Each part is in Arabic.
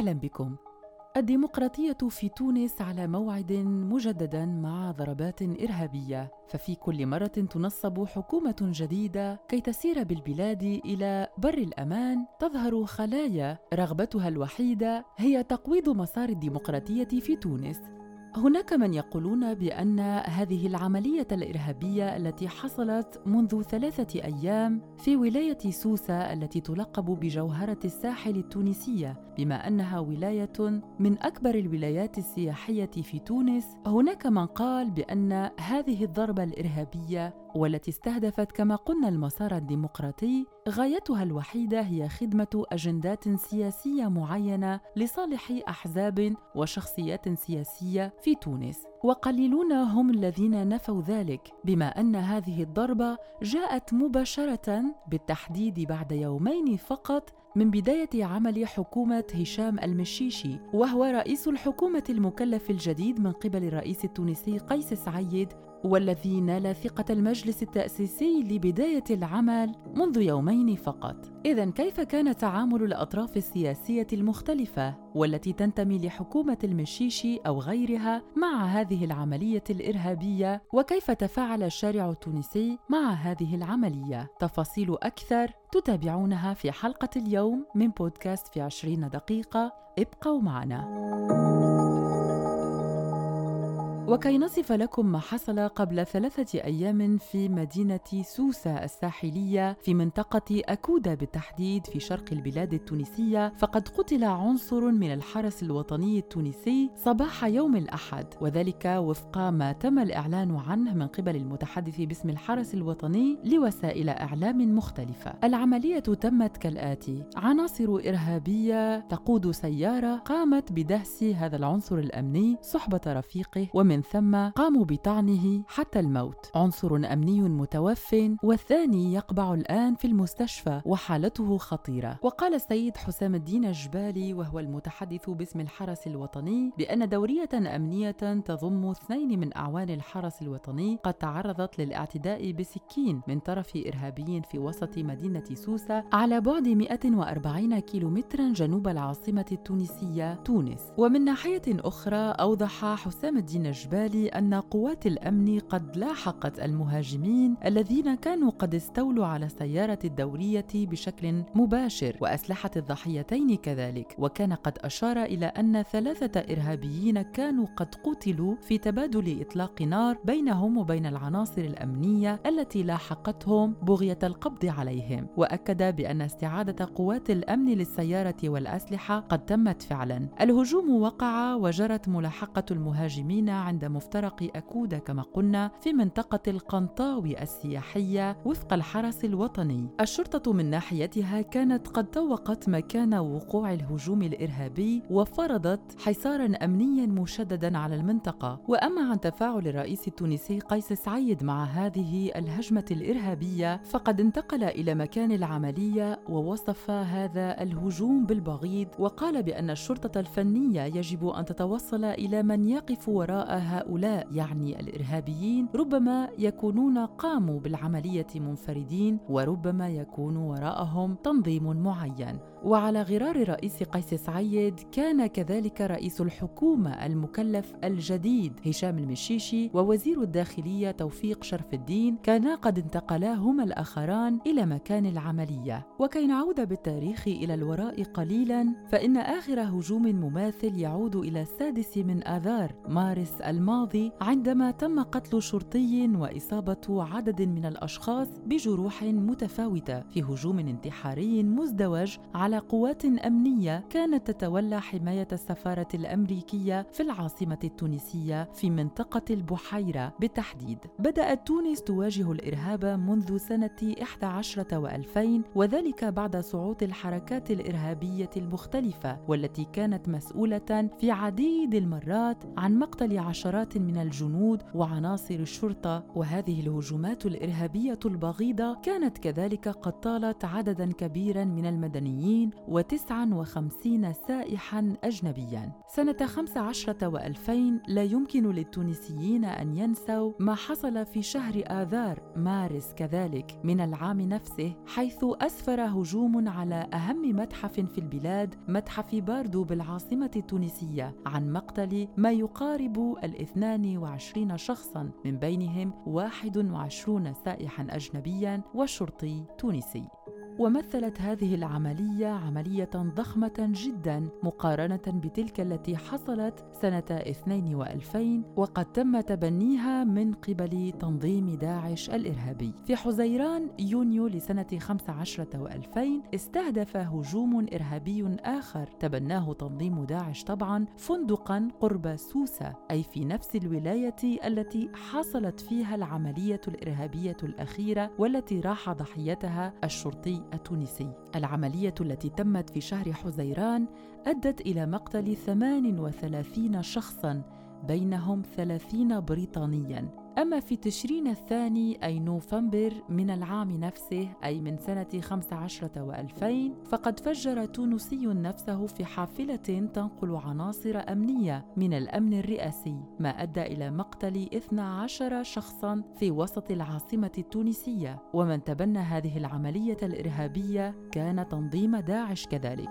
أهلا بكم. الديمقراطية في تونس على موعد مجددا مع ضربات إرهابية. ففي كل مرة تنصب حكومة جديدة كي تسير بالبلاد إلى بر الأمان تظهر خلايا رغبتها الوحيدة هي تقويض مسار الديمقراطية في تونس. هناك من يقولون بأن هذه العملية الإرهابية التي حصلت منذ ثلاثة أيام في ولاية سوسة التي تلقب بجوهرة الساحل التونسية بما أنها ولاية من أكبر الولايات السياحية في تونس. هناك من قال بأن هذه الضربة الإرهابية والتي استهدفت كما قلنا المسار الديمقراطي غايتها الوحيدة هي خدمة أجندات سياسية معينة لصالح أحزاب وشخصيات سياسية في تونس. وقليلون هم الذين نفوا ذلك بما أن هذه الضربة جاءت مباشرة بالتحديد بعد يومين فقط من بداية عمل حكومة هشام المشيشي وهو رئيس الحكومة المكلف الجديد من قبل الرئيس التونسي قيس سعيد والذي نال ثقة المجلس التأسيسي لبداية العمل منذ يومين فقط. إذا كيف كان تعامل الأطراف السياسية المختلفة والتي تنتمي لحكومة المشيشي أو غيرها مع هذه العملية الإرهابية وكيف تفاعل الشارع التونسي مع هذه العملية؟ تفاصيل أكثر تتابعونها في حلقة اليوم من بودكاست في عشرين دقيقة ابقوا معنا. وكي نصف لكم ما حصل قبل ثلاثة أيام في مدينة سوسة الساحلية في منطقة أكودا بالتحديد في شرق البلاد التونسية فقد قتل عنصر من الحرس الوطني التونسي صباح يوم الأحد وذلك وفق ما تم الإعلان عنه من قبل المتحدث باسم الحرس الوطني لوسائل إعلام مختلفة. العملية تمت كالآتي عناصر إرهابية تقود سيارة قامت بدهس هذا العنصر الأمني صحبة رفيقه ومن من ثم قاموا بطعنه حتى الموت. عنصر أمني متوف والثاني يقبع الآن في المستشفى وحالته خطيرة. وقال السيد حسام الدين الجبالي وهو المتحدث باسم الحرس الوطني بأن دورية أمنية تضم اثنين من أعوان الحرس الوطني قد تعرضت للاعتداء بسكين من طرف إرهابي في وسط مدينة سوسة على بعد 140 كيلومترا جنوب العاصمة التونسية تونس. ومن ناحية أخرى أوضح حسام الدين الجبالي الجبال أن قوات الأمن قد لاحقت المهاجمين الذين كانوا قد استولوا على السيارة الدورية بشكل مباشر وأسلحة الضحيتين كذلك. وكان قد أشار إلى أن ثلاثة إرهابيين كانوا قد قتلوا في تبادل إطلاق نار بينهم وبين العناصر الأمنية التي لاحقتهم بغية القبض عليهم. وأكد بأن استعادة قوات الأمن للسيارة والأسلحة قد تمت فعلا. الهجوم وقع وجرت ملاحقة المهاجمين عند مفترق أكودا كما قلنا في منطقة القنطاوي السياحية وفق الحرس الوطني. الشرطة من ناحيتها كانت قد طوقت مكان وقوع الهجوم الإرهابي وفرضت حصارا أمنيا مشددا على المنطقة. وأما عن تفاعل الرئيس التونسي قيس سعيد مع هذه الهجمة الإرهابية فقد انتقل إلى مكان العملية ووصف هذا الهجوم بالبغيض وقال بأن الشرطة الفنية يجب أن تتوصل إلى من يقف وراء هؤلاء يعني الإرهابيين ربما يكونون قاموا بالعملية منفردين وربما يكون وراءهم تنظيم معين. وعلى غرار رئيس قيس سعيد كان كذلك رئيس الحكومة المكلف الجديد هشام المشيشي ووزير الداخلية توفيق شرف الدين كانا قد انتقلا هما الآخران إلى مكان العملية. وكي نعود بالتاريخ إلى الوراء قليلا فإن آخر هجوم مماثل يعود إلى السادس من آذار مارس الماضي عندما تم قتل شرطي وإصابة عدد من الأشخاص بجروح متفاوتة في هجوم انتحاري مزدوج على قوات أمنية كانت تتولى حماية السفارة الأمريكية في العاصمة التونسية في منطقة البحيرة بالتحديد. بدأت تونس تواجه الإرهاب منذ سنة 11 و2000 وذلك بعد صعود الحركات الإرهابية المختلفة والتي كانت مسؤولة في عديد المرات عن مقتل عشرات عشرات من الجنود وعناصر الشرطة وهذه الهجومات الإرهابية البغيضة كانت كذلك قد طالت عددا كبيرا من المدنيين و59 سائحا أجنبيا. سنة 15 و2000 لا يمكن للتونسيين أن ينسوا ما حصل في شهر آذار مارس كذلك من العام نفسه حيث أسفر هجوم على أهم متحف في البلاد متحف باردو بالعاصمة التونسية عن مقتل ما يقارب الاثنان وعشرين شخصا من بينهم واحد وعشرون سائحا أجنبيا وشرطي تونسي. ومثلت هذه العملية عملية ضخمة جدا مقارنة بتلك التي حصلت سنة 2000 وقد تم تبنيها من قبل تنظيم داعش الإرهابي. في حزيران يونيو لسنة 15 و2000 استهدف هجوم إرهابي آخر. تبناه تنظيم داعش طبعا فندقا قرب سوسة أي في نفس الولاية التي حصلت فيها العملية الإرهابية الأخيرة والتي راح ضحيتها الشرطي التونسي. العملية التي تمت في شهر حزيران أدت إلى مقتل 38 شخصاً بينهم 30 بريطانياً. أما في تشرين الثاني أي نوفمبر من العام نفسه أي من سنة 15 و2000 فقد فجر تونسي نفسه في حافلة تنقل عناصر أمنية من الأمن الرئاسي ما أدى إلى مقتل 12 شخصا في وسط العاصمة التونسية. ومن تبنى هذه العملية الإرهابية كان تنظيم داعش كذلك.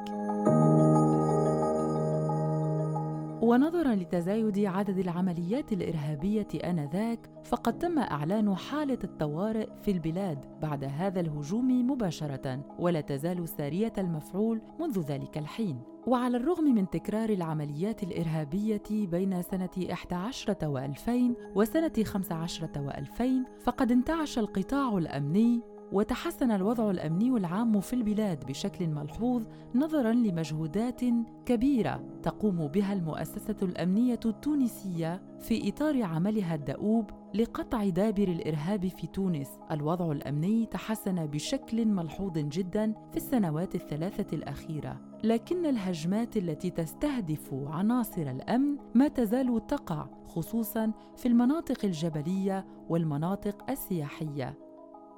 ونظرا لتزايد عدد العمليات الإرهابية آنذاك فقد تم إعلان حالة الطوارئ في البلاد بعد هذا الهجوم مباشرة ولا تزال ساريه المفعول منذ ذلك الحين. وعلى الرغم من تكرار العمليات الإرهابية بين سنة 11 و2000 وسنة 15 و2000 فقد انتعش القطاع الأمني وتحسن الوضع الأمني العام في البلاد بشكل ملحوظ نظرا لمجهودات كبيرة تقوم بها المؤسسة الأمنية التونسية في إطار عملها الدؤوب لقطع دابر الإرهاب في تونس. الوضع الأمني تحسن بشكل ملحوظ جدا في السنوات الثلاثة الأخيرة. لكن الهجمات التي تستهدف عناصر الأمن ما تزال تقع خصوصا في المناطق الجبلية والمناطق السياحية.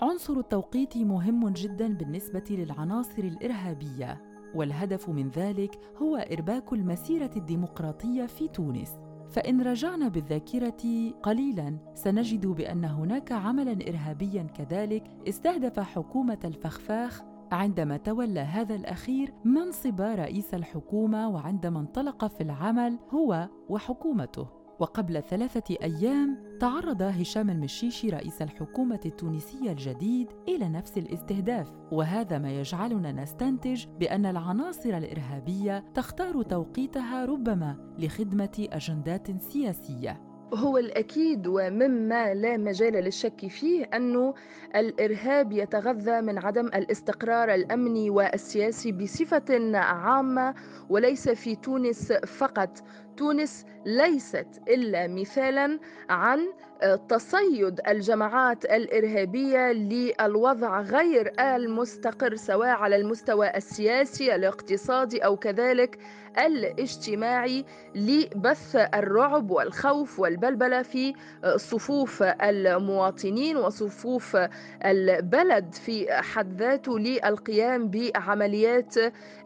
عنصر التوقيت مهم جدا بالنسبة للعناصر الإرهابية والهدف من ذلك هو إرباك المسيرة الديمقراطية في تونس. فإن رجعنا بالذاكرة قليلا سنجد بأن هناك عملا ارهابيا كذلك استهدف حكومة الفخفاخ عندما تولى هذا الأخير منصب رئيس الحكومة وعندما انطلق في العمل هو وحكومته. وقبل ثلاثة أيام تعرض هشام المشيشي رئيس الحكومة التونسية الجديد إلى نفس الاستهداف، وهذا ما يجعلنا نستنتج بأن العناصر الإرهابية تختار توقيتها ربما لخدمة أجندات سياسية. هو الأكيد ومما لا مجال للشك فيه أن الإرهاب يتغذى من عدم الاستقرار الأمني والسياسي بصفة عامة وليس في تونس فقط تونس ليست إلا مثالا عن تصيد الجماعات الإرهابية للوضع غير المستقر سواء على المستوى السياسي الاقتصادي أو كذلك الاجتماعي لبث الرعب والخوف والبلبلة في صفوف المواطنين وصفوف البلد في حد ذاته للقيام بعمليات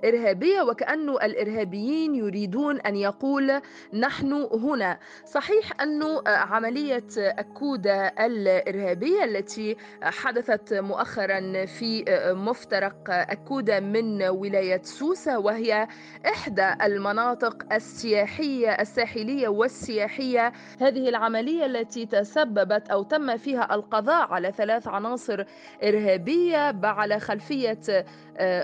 إرهابية. وكأن الإرهابيين يريدون أن يقول نحن هنا. صحيح أن عملية أكودا الإرهابية التي حدثت مؤخرا في مفترق أكودا من ولاية سوسة وهي إحدى المناطق السياحية الساحلية والسياحية. هذه العملية التي تسببت أو تم فيها القضاء على ثلاث عناصر إرهابية على خلفية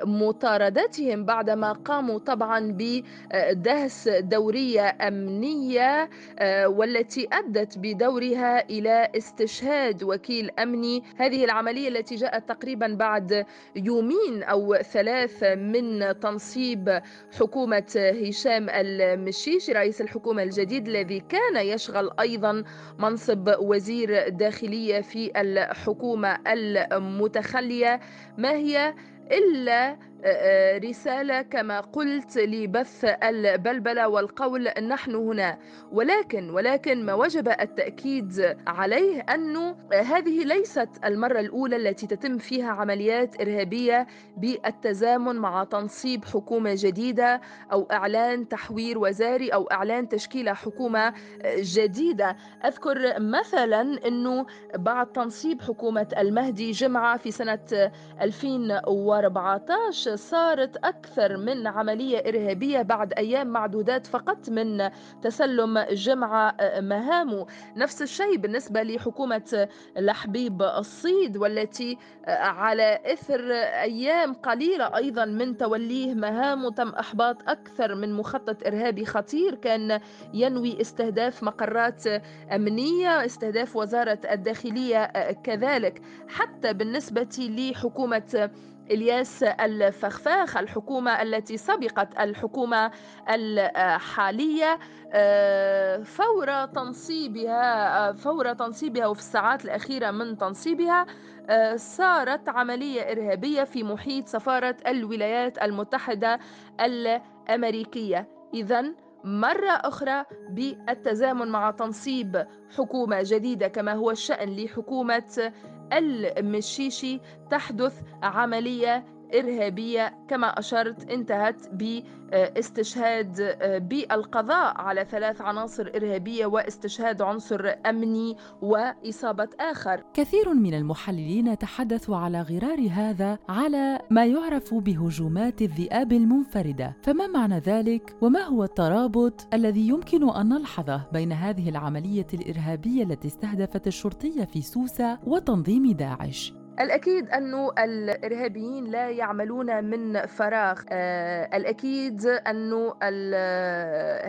مطاردتهم بعدما قاموا طبعا بدهس دورية أمنية آه، والتي أدت بدورها إلى استشهاد وكيل أمني. هذه العملية التي جاءت تقريبا بعد يومين أو ثلاث من تنصيب حكومة هشام المشيشي رئيس الحكومة الجديد الذي كان يشغل أيضا منصب وزير داخلية في الحكومة المتخلية. ما هي إلا رسالة كما قلت لبث البلبلة والقول نحن هنا. ولكن ولكن ما وجب التأكيد عليه أنه هذه ليست المرة الأولى التي تتم فيها عمليات إرهابية بالتزامن مع تنصيب حكومة جديدة أو إعلان تحوير وزاري أو إعلان تشكيل حكومة جديدة. أذكر مثلا أنه بعد تنصيب حكومة المهدي جمعة في سنة 2014 صارت أكثر من عملية إرهابية بعد أيام معدودات فقط من تسلم جمعة مهامه نفس الشيء بالنسبة لحكومة الحبيب الصيد والتي على إثر أيام قليلة أيضا من توليه مهامه تم إحباط أكثر من مخطط إرهابي خطير. كان ينوي استهداف مقرات أمنية استهداف وزارة الداخلية كذلك. حتى بالنسبة لحكومة إلياس الفخفاخ الحكومة التي سبقت الحكومة الحالية آه، فور تنصيبها آه، فور تنصيبها وفي الساعات الأخيرة من تنصيبها آه، صارت عملية إرهابية في محيط سفارة الولايات المتحدة الأمريكية. إذا مرة أخرى بالتزامن مع تنصيب حكومة جديدة كما هو الشأن لحكومة المشيشي تحدث عملية إرهابية كما أشرت انتهت باستشهاد بالقضاء على ثلاث عناصر إرهابية واستشهاد عنصر أمني وإصابة آخر. كثير من المحللين تحدثوا على غرار هذا على ما يعرف بهجومات الذئاب المنفردة. فما معنى ذلك؟ وما هو الترابط الذي يمكن أن نلحظه بين هذه العملية الإرهابية التي استهدفت الشرطية في سوسة وتنظيم داعش؟ الأكيد أن الإرهابيين لا يعملون من فراغ. آه، الأكيد أن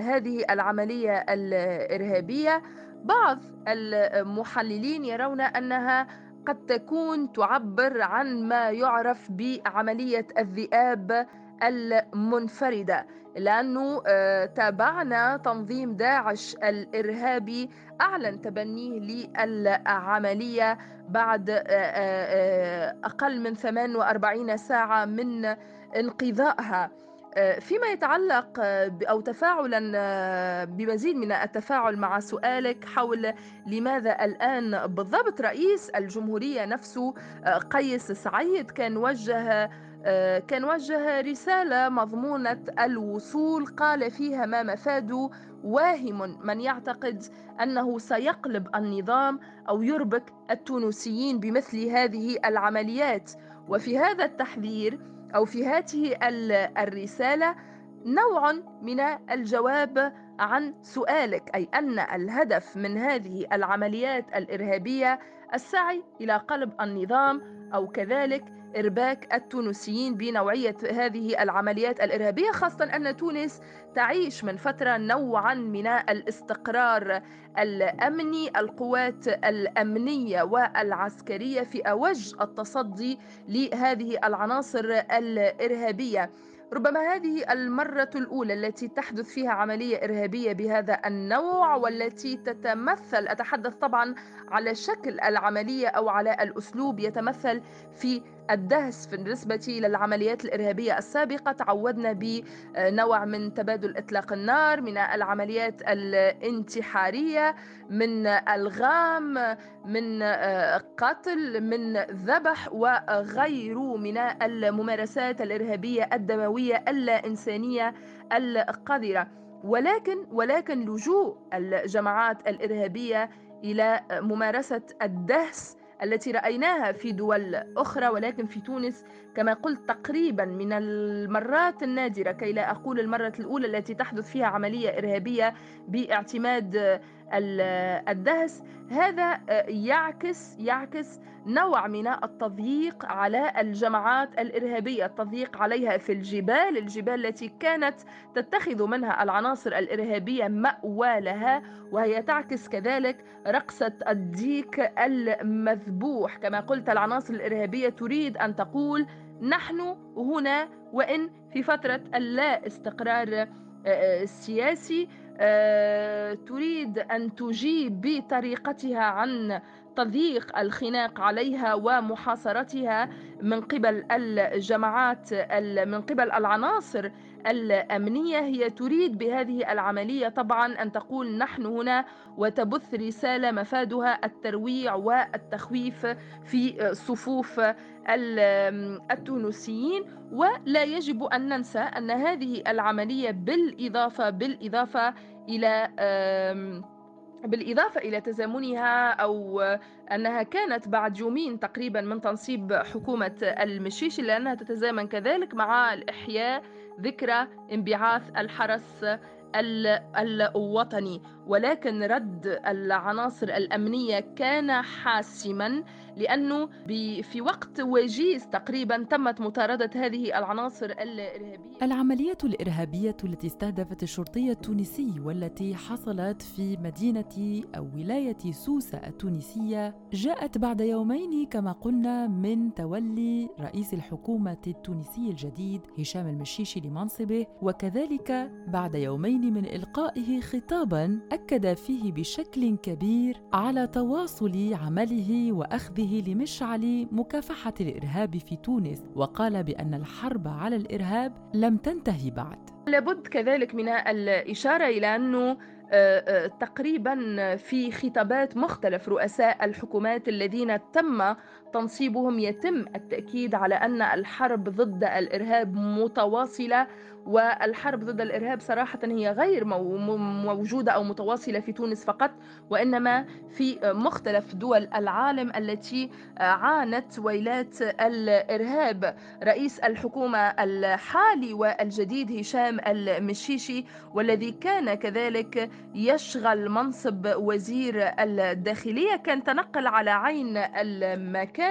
هذه العملية الإرهابية بعض المحللين يرون أنها قد تكون تعبر عن ما يعرف بعملية الذئاب المنفردة لأنه آه، تابعنا تنظيم داعش الإرهابي أعلن تبنيه للعملية بعد آه، آه، أقل من 48 ساعة من انقضائها. فيما يتعلق أو تفاعلا بمزيد من التفاعل مع سؤالك حول لماذا الآن بالضبط رئيس الجمهورية نفسه قيس سعيد كان وجه آه، كان وجه رسالة مضمونة الوصول. قال فيها ما مفاد واهم من يعتقد أنه سيقلب النظام أو يربك التونسيين بمثل هذه العمليات. وفي هذا التحذير أو في هذه الرسالة نوع من الجواب عن سؤالك أي أن الهدف من هذه العمليات الإرهابية السعي إلى قلب النظام أو كذلك إرباك التونسيين بنوعية هذه العمليات الإرهابية خاصة أن تونس تعيش من فترة نوعا من الاستقرار الأمني القوات الأمنية والعسكرية في أوج التصدي لهذه العناصر الإرهابية. ربما هذه المرة الأولى التي تحدث فيها عملية إرهابية بهذا النوع والتي تتمثل أتحدث طبعا على شكل العملية أو على الأسلوب يتمثل في الدهس بالنسبة للعمليات الإرهابية السابقة. تعودنا بنوع من تبادل إطلاق النار من العمليات الانتحارية من الغام من قتل من ذبح وغيره من الممارسات الإرهابية الدموية اللا إنسانية القذرة. ولكن ولكن لجوء الجماعات الإرهابية إلى ممارسة الدهس التي رأيناها في دول أخرى ولكن في تونس كما قلت تقريبا من المرات النادرة كي لا أقول المرة الأولى التي تحدث فيها عملية إرهابية باعتماد الدهس هذا يعكس يعكس نوع من التضييق على الجماعات الإرهابية التضييق عليها في الجبال الجبال التي كانت تتخذ منها العناصر الإرهابية مأوى لها وهي تعكس كذلك رقصة الديك المذبوح. كما قلت العناصر الإرهابية تريد أن تقول نحن هنا وإن في فترة اللا استقرار السياسي آه، تريد أن تجيب بطريقتها عن تضييق الخناق عليها ومحاصرتها من قبل الجماعات من قبل العناصر الأمنية. هي تريد بهذه العملية طبعا أن تقول نحن هنا وتبث رسالة مفادها الترويع والتخويف في صفوف التونسيين. ولا يجب أن ننسى أن هذه العملية بالإضافة بالإضافة إلى بالإضافة إلى تزامنها أو أنها كانت بعد يومين تقريبا من تنصيب حكومة المشيشي لأنها تتزامن كذلك مع الإحياء ذكرى انبعاث الحرس الوطني ولكن رد العناصر الأمنية كان حاسما لأنه في وقت وجيز تقريبا تمت مطاردة هذه العناصر الإرهابية. العملية الإرهابية التي استهدفت الشرطي التونسي والتي حصلت في مدينة أو ولاية سوسة التونسية جاءت بعد يومين كما قلنا من تولي رئيس الحكومة التونسي الجديد هشام المشيشي لمنصبه وكذلك بعد يومين من إلقائه خطابا أكد فيه بشكل كبير على تواصل عمله وأخذه لمشعل مكافحة الإرهاب في تونس وقال بأن الحرب على الإرهاب لم تنتهي بعد. لابد كذلك من الإشارة إلى أنه آه، آه، تقريبا في خطابات مختلف رؤساء الحكومات الذين تم تنصيبهم يتم التأكيد على أن الحرب ضد الإرهاب متواصلة والحرب ضد الإرهاب صراحة هي غير موجودة أو متواصلة في تونس فقط وإنما في مختلف دول العالم التي عانت ويلات الإرهاب. رئيس الحكومة الحالي والجديد هشام المشيشي والذي كان كذلك يشغل منصب وزير الداخلية كان تنقل على عين المكان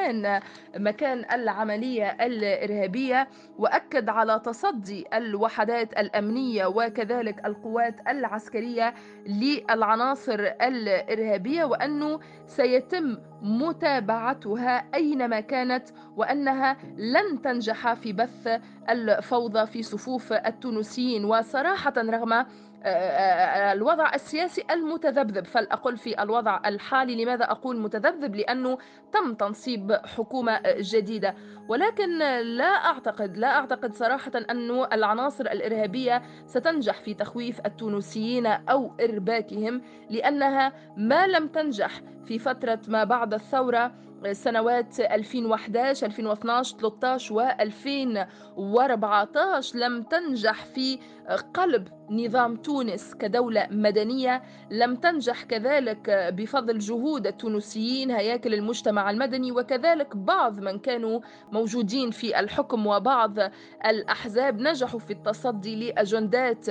مكان العملية الإرهابية وأكد على تصدي الوحدات الأمنية وكذلك القوات العسكرية للعناصر الإرهابية وأنه سيتم متابعتها أينما كانت وأنها لن تنجح في بث الفوضى في صفوف التونسيين. وصراحة رغم الوضع السياسي المتذبذب. فلأقل في الوضع الحالي لماذا أقول متذبذب؟ لأنه تم تنصيب حكومة جديدة. ولكن لا أعتقد لا أعتقد صراحة أن العناصر الإرهابية ستنجح في تخويف التونسيين أو إرباكهم لأنها ما لم تنجح في فترة ما بعد الثورة سنوات 2011 2012 13 و 2014 لم تنجح في قلب نظام تونس كدولة مدنية لم تنجح كذلك بفضل جهود التونسيين هياكل المجتمع المدني وكذلك بعض من كانوا موجودين في الحكم وبعض الأحزاب نجحوا في التصدي لأجندات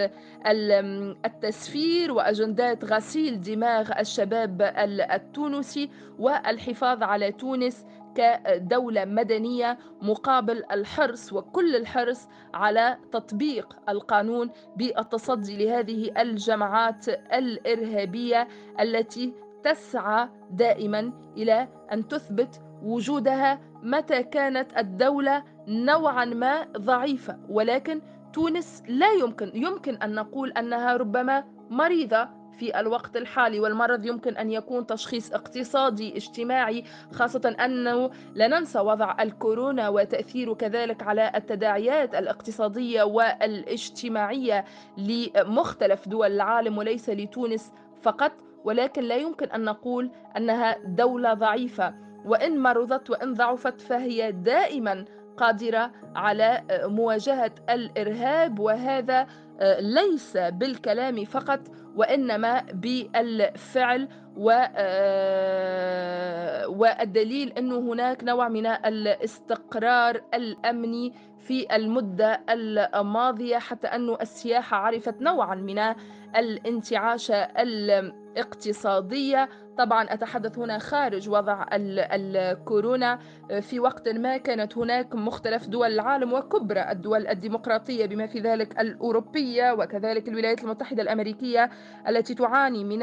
التسفير وأجندات غسيل دماغ الشباب التونسي والحفاظ على تونس كدولة مدنية مقابل الحرص وكل الحرص على تطبيق القانون بالتصدي لهذه الجماعات الإرهابية التي تسعى دائما إلى أن تثبت وجودها متى كانت الدولة نوعا ما ضعيفة. ولكن تونس لا يمكن يمكن أن نقول أنها ربما مريضة في الوقت الحالي والمرض يمكن أن يكون تشخيص اقتصادي اجتماعي خاصة أنه لا ننسى وضع الكورونا وتأثيره كذلك على التداعيات الاقتصادية والاجتماعية لمختلف دول العالم وليس لتونس فقط. ولكن لا يمكن أن نقول أنها دولة ضعيفة. وإن مرضت وإن ضعفت فهي دائما قادرة على مواجهة الإرهاب وهذا ليس بالكلام فقط وإنما بالفعل آه، والدليل أنه هناك نوع من الاستقرار الأمني في المدة الماضية حتى أن السياحة عرفت نوعا من الانتعاش الاقتصادية طبعا أتحدث هنا خارج وضع الكورونا في وقت ما كانت هناك مختلف دول العالم وكبرى الدول الديمقراطية بما في ذلك الأوروبية وكذلك الولايات المتحدة الأمريكية التي تعاني من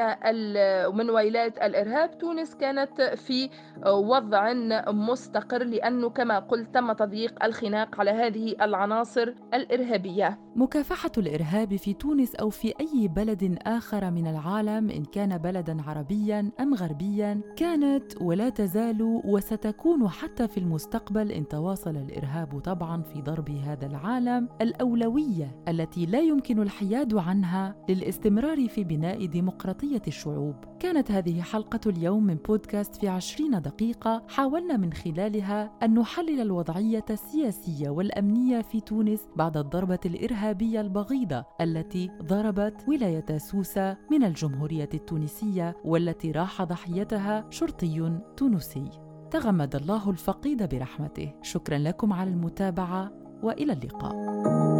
من طاولات الإرهاب. تونس كانت في وضع مستقر لأنه كما قلت تم تضييق الخناق على هذه العناصر الإرهابية. مكافحة الإرهاب في تونس أو في أي بلد آخر من العالم إن كان بلدا عربيا أم غربيا كانت ولا تزال وستكون حتى في المستقبل إن تواصل الإرهاب طبعا في ضرب هذا العالم الأولوية التي لا يمكن الحياد عنها للاستمرار في بناء ديمقراطية الشعوب. كانت هذه حلقة اليوم من بودكاست في عشرين دقيقة. حاولنا من خلالها أن نحلل الوضعية السياسية والأمنية في تونس بعد الضربة الإرهابية البغيضة التي ضربت ولاية سوسة من الجمهورية التونسية والتي راح ضحيتها شرطي تونسي. تغمد الله الفقيد برحمته. شكرا لكم على المتابعة وإلى اللقاء.